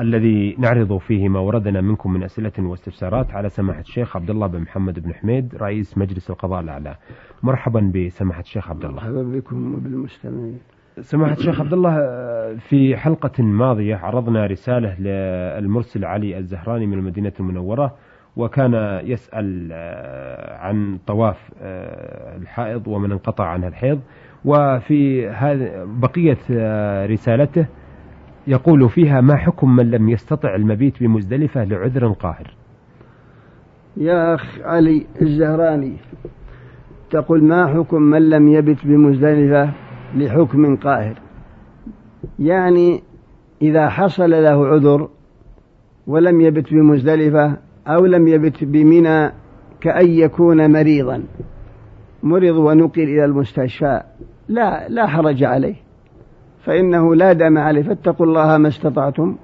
الذي نعرض فيه ما وردنا منكم من أسئلة واستفسارات على سماحة الشيخ عبد الله بن محمد بن حميد رئيس مجلس القضاء الأعلى. مرحبا بسماحة الشيخ عبد الله. مرحبا بكم وبالمستمعين سماحة الشيخ عبد الله في حلقة ماضية عرضنا رسالة للمرسل علي الزهراني من المدينة المنورة وكان يسأل عن طواف الحائض ومن انقطع عنها الحيض. وفي هذه بقية رسالته يقول فيها ما حكم من لم يستطع المبيت بمزدلفة لعذر قاهر. يا أخ علي الزهراني تقول ما حكم من لم يبت بمزدلفة لحكم قاهر؟ يعني إذا حصل له عذر ولم يبت بمزدلفة أو لم يبت بمنى كأن يكون مريضا مرض ونقل إلى المستشفى لا لا حرج عليه. فإنه لا دم عليه فاتقوا الله ما استطعتم.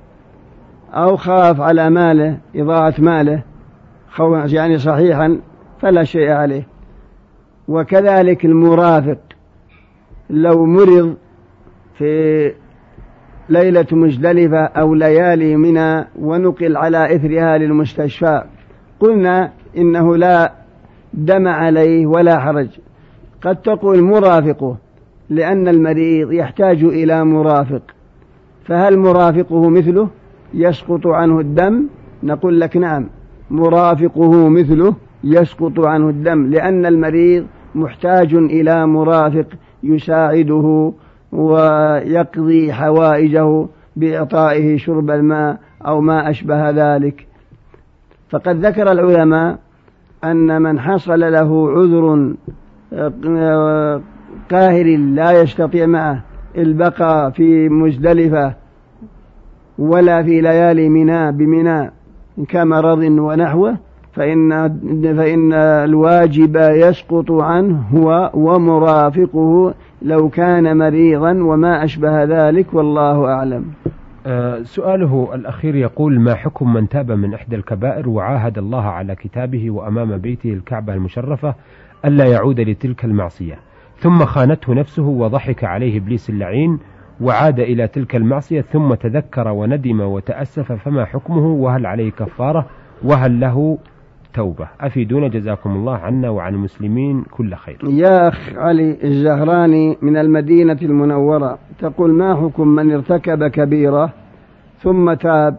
أو خاف على ماله إضاعة ماله خوف يعني صحيحا فلا شيء عليه. وكذلك المرافق لو مرض في ليلة مزدلفة أو ليالي منى ونقل على إثرها للمستشفى قلنا إنه لا دم عليه ولا حرج. قد تقول مرافقه لأن المريض يحتاج إلى مرافق. فهل مرافقه مثله؟ يسقط عنه الدم. نقول لك نعم مرافقه مثله يسقط عنه الدم لأن المريض محتاج إلى مرافق يساعده ويقضي حوائجه بإعطائه شرب الماء أو ما أشبه ذلك. فقد ذكر العلماء أن من حصل له عذر قاهر لا يستطيع معه البقاء في مزدلفة ولا في ليالي منى بمنى كمرض ونحوه فإن فإن الواجب يسقط عنه هو ومرافقه لو كان مريضا وما أشبه ذلك والله أعلم. أه سؤاله الأخير يقول ما حكم من تاب من إحدى الكبائر وعاهد الله على كتابه وأمام بيته الكعبة المشرفة ألا يعود لتلك المعصية؟ ثم خانته نفسه وضحك عليه إبليس اللعين وعاد إلى تلك المعصية ثم تذكر وندم وتأسف فما حكمه؟ وهل عليه كفارة؟ وهل له توبة؟ أفيدونا جزاكم الله عنا وعن المسلمين كل خير. يا أخ علي الزهراني من المدينة المنورة تقول ما حكم من ارتكب كبيرة ثم تاب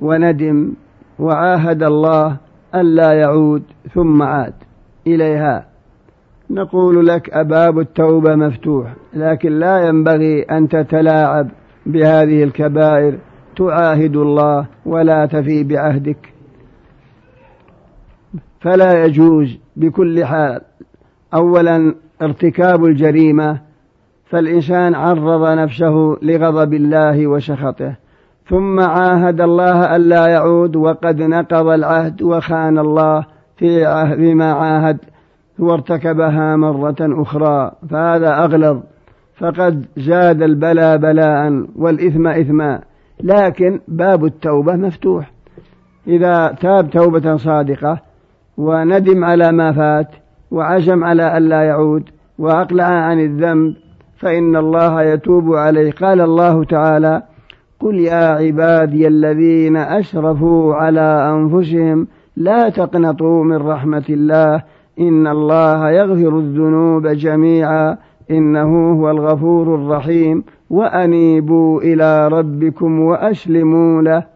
وندم وعاهد الله ألا يعود ثم عاد إليها؟ نقول لك أباب التوبة مفتوح لكن لا ينبغي أن تتلاعب بهذه الكبائر. تعاهد الله ولا تفي بعهدك. فلا يجوز بكل حال. اولا ارتكاب الجريمة فالإنسان عرض نفسه لغضب الله وسخطه ثم عاهد الله ألا يعود وقد نقض العهد وخان الله في عهد بما عاهد. وارتكبها مرة أخرى فهذا أغلظ. فقد زاد البلاء بلاء والإثم إثما. لكن باب التوبة مفتوح. إذا تاب توبة صادقة وندم على ما فات وعزم على ألا يعود وأقلع عن الذنب فإن الله يتوب عليه. قال الله تعالى قل يا عبادي الذين أسرفوا على أنفسهم لا تقنطوا من رحمة الله إن الله يغفر الذنوب جميعا إنه هو الغفور الرحيم. وأنيبوا إلى ربكم وأسلموا له.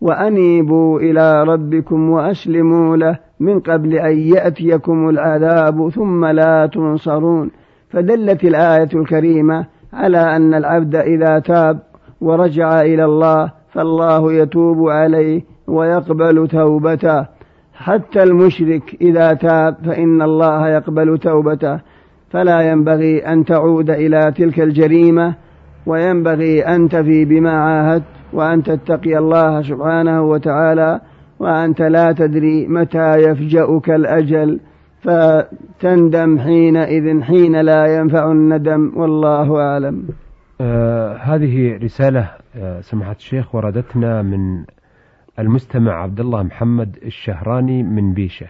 وأنيبوا إلى ربكم وأسلموا له. من قبل أن يأتيكم العذاب ثم لا تنصرون. فدلت الآية الكريمة على أن العبد إذا تاب ورجع إلى الله فالله يتوب عليه ويقبل توبته. حتى المشرك إذا تاب فإن الله يقبل توبته. فلا ينبغي أن تعود إلى تلك الجريمة وينبغي أن تفي بما عاهدت وأن تتقي الله سبحانه وتعالى وأنت لا تدري متى يفجأك الأجل. فتندم حينئذ حين لا ينفع الندم والله أعلم. آه هذه رسالة آه سماحة الشيخ وردتنا من المستمع عبد الله محمد الشهراني من بيشه.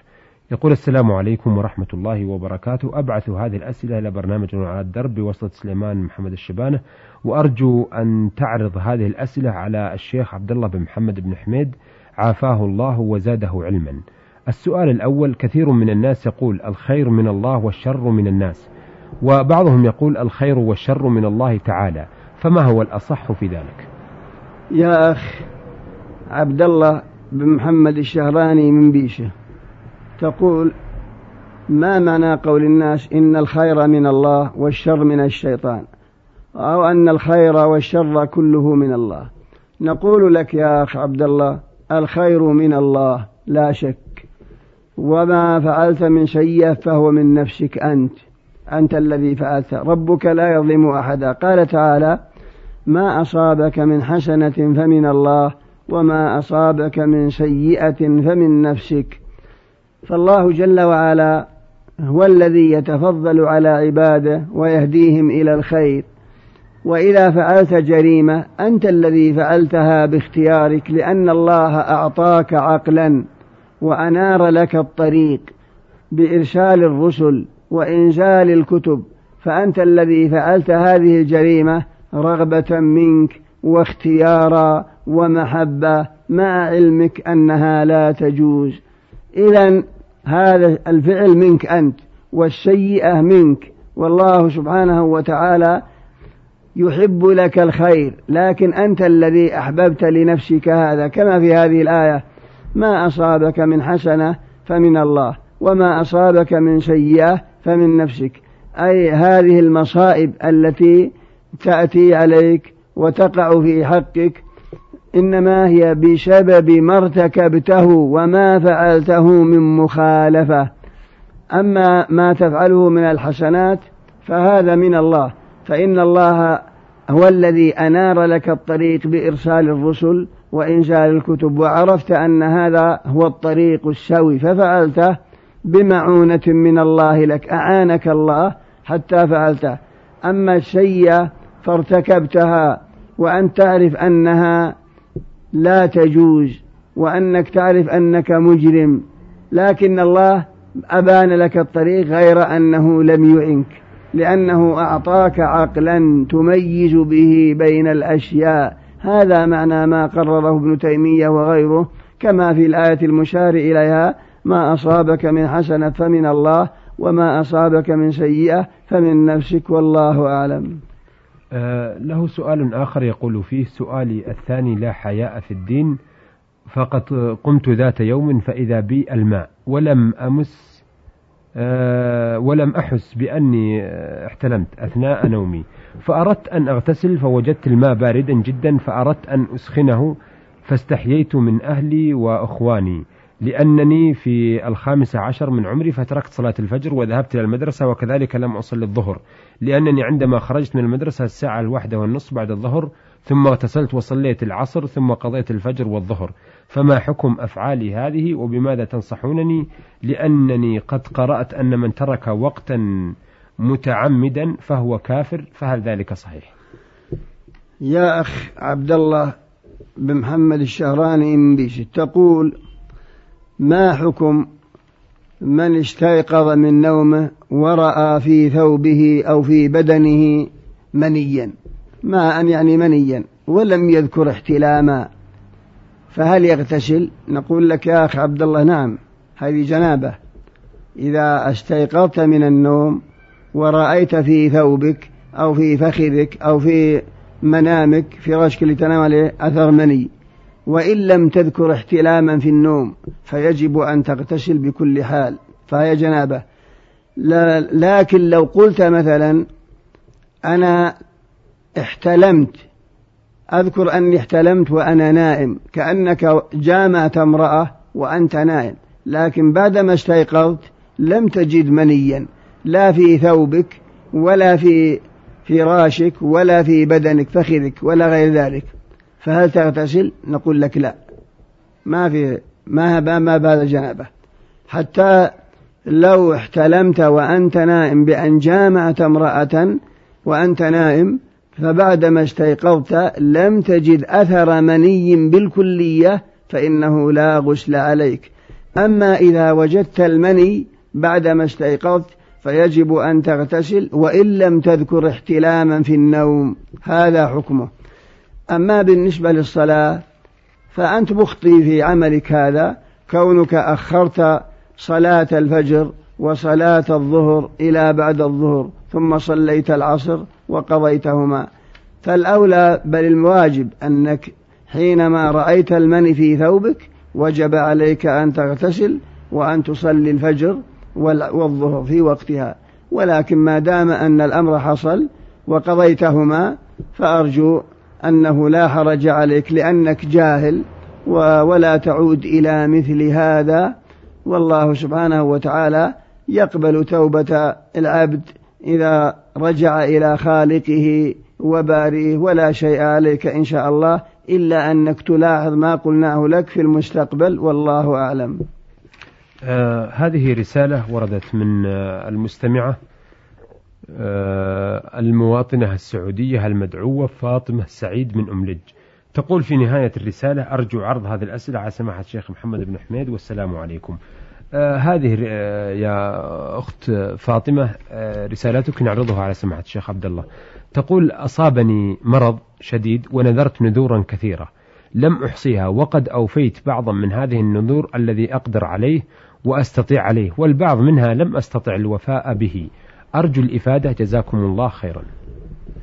يقول السلام عليكم ورحمة الله وبركاته. أبعث هذه الأسئلة إلى برنامج على الدرب بواسطة سليمان محمد الشبانة وأرجو أن تعرض هذه الأسئلة على الشيخ عبد الله بن محمد بن حميد عافاه الله وزاده علما. السؤال الأول كثير من الناس يقول الخير من الله والشر من الناس وبعضهم يقول الخير والشر من الله تعالى فما هو الأصح في ذلك؟ يا أخ عبد الله بن محمد الشهراني من بيشه. تقول ما معنى قول الناس إن الخير من الله والشر من الشيطان؟ أو أن الخير والشر كله من الله. نقول لك يا أخ عبد الله الخير من الله لا شك. وما فعلت من شيء فهو من نفسك أنت. أنت الذي فعلت. ربك لا يظلم أحدا. قال تعالى ما أصابك من حسنة فمن الله وما أصابك من سيئة فمن نفسك. فالله جل وعلا هو الذي يتفضل على عباده ويهديهم إلى الخير. وإذا فعلت جريمة أنت الذي فعلتها باختيارك لأن الله أعطاك عقلا وأنار لك الطريق بإرسال الرسل وإنزال الكتب. فأنت الذي فعلت هذه الجريمة رغبة منك واختيارا ومحبة مع علمك أنها لا تجوز. إذا هذا الفعل منك أنت والسيئة منك. والله سبحانه وتعالى يحب لك الخير لكن أنت الذي أحببت لنفسك هذا. كما في هذه الآية ما أصابك من حسنة فمن الله وما أصابك من سيئة فمن نفسك. أي هذه المصائب التي تأتي عليك وتقع في حقك إنما هي بسبب ما ارتكبته وما فعلته من مخالفة. أما ما تفعله من الحسنات فهذا من الله. فإن الله هو الذي أنار لك الطريق بإرسال الرسل وإنزال الكتب. وعرفت أن هذا هو الطريق السوي. ففعلته بمعونة من الله لك. أعانك الله حتى فعلته. أما السيئة فارتكبتها. وأن تعرف أنها لا تجوز وأنك تعرف أنك مجرم لكن الله أبان لك الطريق غير أنه لم يعنك لأنه أعطاك عقلا تميز به بين الأشياء. هذا معنى ما قرره ابن تيمية وغيره كما في الآية المشار إليها ما أصابك من حسنة فمن الله وما أصابك من سيئة فمن نفسك والله أعلم. له سؤال آخر يقول فيه سؤالي الثاني لا حياء في الدين فقد قمت ذات يوم فإذا بي الماء ولم أمس آه ولم أحس بأني آه، احتلمت أثناء نومي. فأردت أن أغتسل فوجدت الماء باردا جدا فأردت أن أسخنه فاستحييت من أهلي وأخواني. لأنني في الخامسة عشر من عمري فتركت صلاة الفجر وذهبت إلى المدرسة وكذلك لم أصلي الظهر. لأنني عندما خرجت من المدرسة الساعة الواحدة والنصف بعد الظهر ثم اغتسلت وصليت العصر ثم قضيت الفجر والظهر. فما حكم أفعالي هذه وبماذا تنصحونني؟ لأنني قد قرأت أن من ترك وقتا متعمدا فهو كافر فهل ذلك صحيح؟ يا أخ عبد الله بن محمد الشهراني تقول ما حكم من استيقظ من نومه ورأى في ثوبه أو في بدنه منيا؟ ما أن يعني منيا ولم يذكر احتلاما. فهل يغتسل؟ نقول لك يا أخ عبد الله نعم هذه جنابة. إذا استيقظت من النوم ورأيت في ثوبك أو في فخذك أو في منامك فراشك اللي تنام عليه أثر مني. وإن لم تذكر احتلاما في النوم فيجب أن تغتسل بكل حال. فهي جنابة. لكن لو قلت مثلا أنا احتلمت أذكر أني احتلمت وأنا نائم كأنك جامعت امرأة وأنت نائم. لكن بعدما استيقظت لم تجد منيا لا في ثوبك ولا في فراشك ولا في بدنك فخذك ولا غير ذلك. فهل تغتسل؟ نقول لك لا. ما في ما ما بال جنابه. حتى لو احتلمت وأنت نائم بأن جامعت امرأة وأنت نائم فبعدما استيقظت لم تجد أثر مني بالكلية فإنه لا غسل عليك. أما إذا وجدت المني بعدما استيقظت فيجب أن تغتسل وإن لم تذكر احتلاما في النوم. هذا حكمه. أما بالنسبة للصلاة فأنت مخطي في عملك هذا كونك أخرت صلاة الفجر وصلاة الظهر إلى بعد الظهر ثم صليت العصر وقضيتهما. فالأولى بل الواجب أنك حينما رأيت المني في ثوبك وجب عليك أن تغتسل وأن تصلي الفجر والظهر في وقتها. ولكن ما دام أن الأمر حصل وقضيتهما فأرجو أنه لا حرج عليك لأنك جاهل ولا تعود إلى مثل هذا. والله سبحانه وتعالى يقبل توبة العبد إذا رجع إلى خالقه وبارئه ولا شيء عليك إن شاء الله إلا أنك تلاحظ ما قلناه لك في المستقبل. والله أعلم. آه هذه رسالة وردت من آه المستمعة المواطنة السعودية المدعوة فاطمة سعيد من أملج. تقول في نهاية الرسالة أرجو عرض هذه الأسئلة على سماحة الشيخ محمد بن حميد والسلام عليكم. آه هذه آه يا أخت فاطمة آه رسالتك نعرضها على سماحة الشيخ عبد الله. تقول أصابني مرض شديد ونذرت نذورا كثيرة. لم أحصيها وقد أوفيت بعضا من هذه النذور الذي أقدر عليه وأستطيع عليه والبعض منها لم أستطع الوفاء به. أرجو الإفادة جزاكم الله خيرا.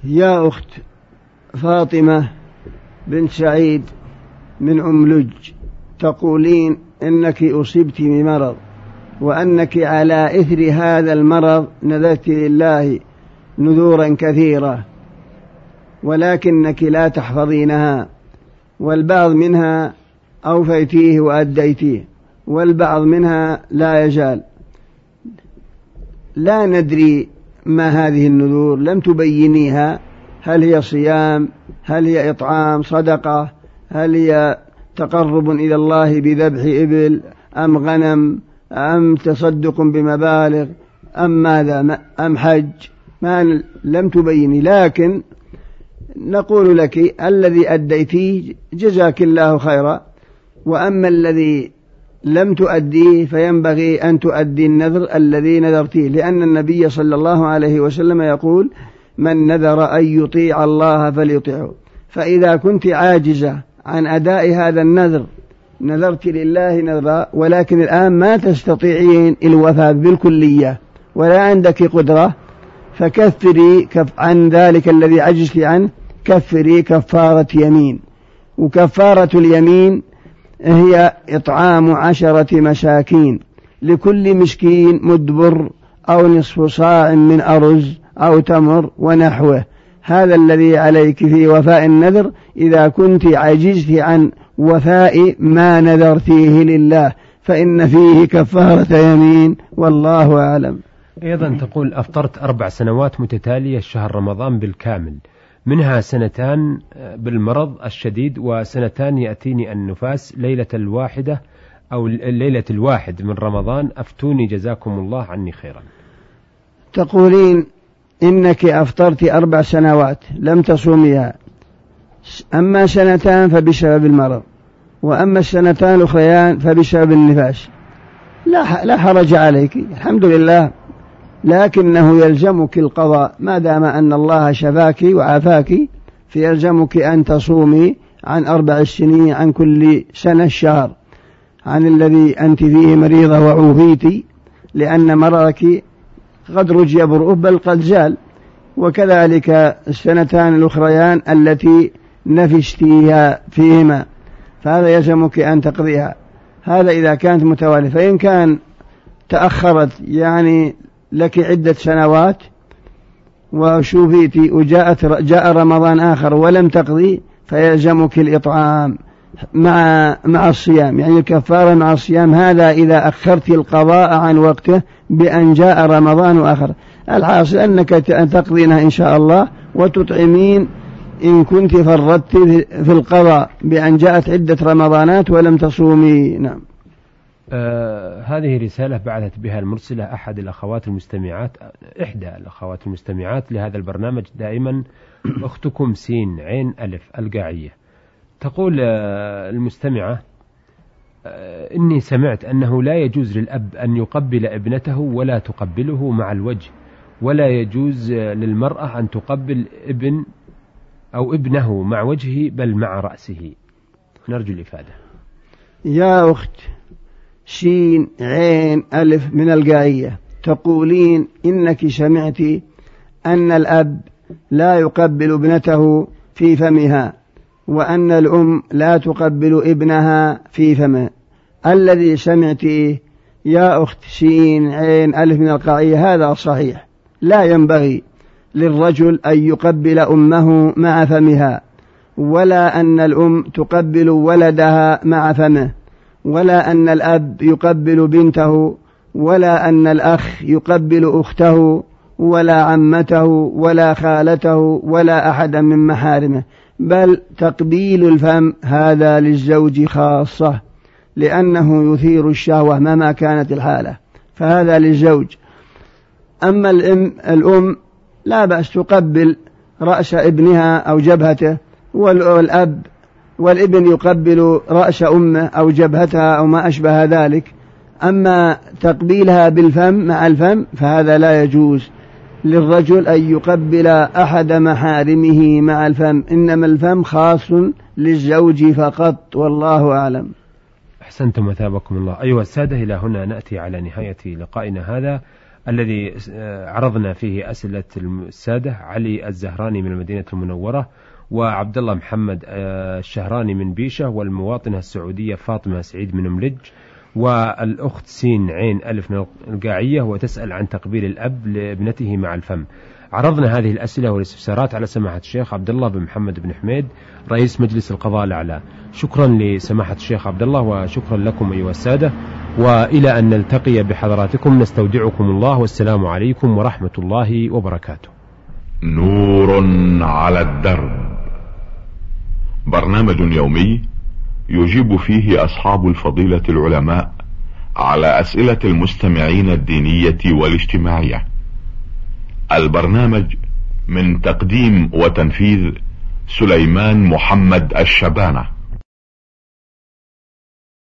يا أخت فاطمة بنت سعيد من أملج تقولين إنك أصبت بمرض وأنك على إثر هذا المرض نذرت لله نذورا كثيرة ولكنك لا تحفظينها والبعض منها أوفيتيه وأديتيه والبعض منها لا يزال. لا ندري ما هذه النذور لم تبينيها. هل هي صيام؟ هل هي إطعام؟ صدقة؟ هل هي تقرب إلى الله بذبح إبل؟ أم غنم؟ أم تصدق بمبالغ؟ أم ماذا؟ أم حج؟ ما لم تبيني. لكن نقول لك الذي أديتيه جزاك الله خيرا. وأما الذي لم تؤديه فينبغي أن تؤدي النذر الذي نذرتيه. لأن النبي صلى الله عليه وسلم يقول من نذر أن يطيع الله فليطيعه. فإذا كنت عاجزة عن أداء هذا النذر نذرت لله نذرا ولكن الآن ما تستطيعين الوفاء بالكلية ولا عندك قدرة فكفري كف عن ذلك الذي عجزت عنه كفري كفارة يمين. وكفارة اليمين هي إطعام عشرة مساكين لكل مسكين مدبر أو نصف صاع من أرز أو تمر ونحوه. هذا الذي عليك في وفاء النذر إذا كنت عجزت عن وفاء ما نذرتيه لله فإن فيه كفارة يمين والله أعلم. أيضا تقول أفطرت أربع سنوات متتالية شهر رمضان بالكامل. منها سنتان بالمرض الشديد وسنتان يأتيني النفاس ليلة الواحدة أو الليلة الواحد من رمضان. أفتوني جزاكم الله عني خيرا. تقولين إنك أفطرت أربع سنوات لم تصوميها. أما سنتان فبسبب المرض وأما السنتان الأخريان فبسبب النفاس. لا لا حرج عليك. الحمد لله. لكنه يلزمك القضاء. ما دام أن الله شفاك وعافاك فيلزمك أن تصومي عن أربع سنين عن كل سنة الشهر. عن الذي أنت فيه مريضة وعوفيت لأن مرضك قد رجي برؤه بل قد زال. وكذلك السنتان الأخريان التي نفشتيها فيهما. فهذا يلزمك أن تقضيها. هذا إذا كانت متوالية. فإن كان تأخرت يعني لك عدة سنوات وشوفيت وجاءت جاء رمضان آخر ولم تقضي فيلزمك الإطعام مع مع الصيام. يعني الكفارة مع الصيام هذا إذا أخرت القضاء عن وقته بأن جاء رمضان آخر. الحاصل أنك تقضينها إن شاء الله وتطعمين إن كنت فردت في القضاء بأن جاءت عدة رمضانات ولم تصومي. نعم. آه هذه رسالة بعثت بها المرسلة أحد الأخوات المستمعات إحدى الأخوات المستمعات لهذا البرنامج دائما أختكم سين عين ألف القاعية. تقول آه المستمعة آه إني سمعت أنه لا يجوز للأب أن يقبل ابنته ولا تقبله مع الوجه ولا يجوز للمرأة أن تقبل ابن أو ابنه مع وجهه بل مع رأسه. نرجو الإفادة. يا أخت شين عين ألف من القاعية تقولين إنك سمعت أن الأب لا يقبل ابنته في فمها وأن الأم لا تقبل ابنها في فمه. الذي سمعتيه يا أخت شين عين ألف من القاعية هذا صحيح. لا ينبغي للرجل أن يقبل أمه مع فمها ولا أن الأم تقبل ولدها مع فمه. ولا أن الأب يقبل بنته ولا أن الأخ يقبل أخته ولا عمته ولا خالته ولا أحدا من محارمه. بل تقبيل الفم هذا للزوج خاصة لأنه يثير الشهوة مهما كانت الحالة. فهذا للزوج. أما الأم, الأم لا بأس تقبل رأس ابنها أو جبهته والأب والابن يقبل رأس أمه أو جبهتها أو ما أشبه ذلك. أما تقبيلها بالفم مع الفم فهذا لا يجوز للرجل أن يقبل أحد محارمه مع الفم. إنما الفم خاص للزوج فقط والله أعلم. أحسنتم مثابكم الله. أيها السادة إلى هنا نأتي على نهاية لقائنا هذا الذي عرضنا فيه أسئلة السادة. علي الزهراني من المدينة المنورة. وعبد الله محمد الشهراني من بيشة والمواطنة السعودية فاطمة سعيد من ملج والأخت سين عين ألف من القاعية وتسأل عن تقبيل الأب لابنته مع الفم. عرضنا هذه الأسئلة والاستفسارات على سماحة الشيخ عبد الله بن محمد بن حميد رئيس مجلس القضاء الأعلى. شكرا لسماحة الشيخ عبد الله وشكرا لكم أيها السادة. وإلى أن نلتقي بحضراتكم نستودعكم الله والسلام عليكم ورحمة الله وبركاته. نور على الدرب. برنامج يومي يجيب فيه أصحاب الفضيلة العلماء على أسئلة المستمعين الدينية والاجتماعية. البرنامج من تقديم وتنفيذ سليمان محمد الشبانة.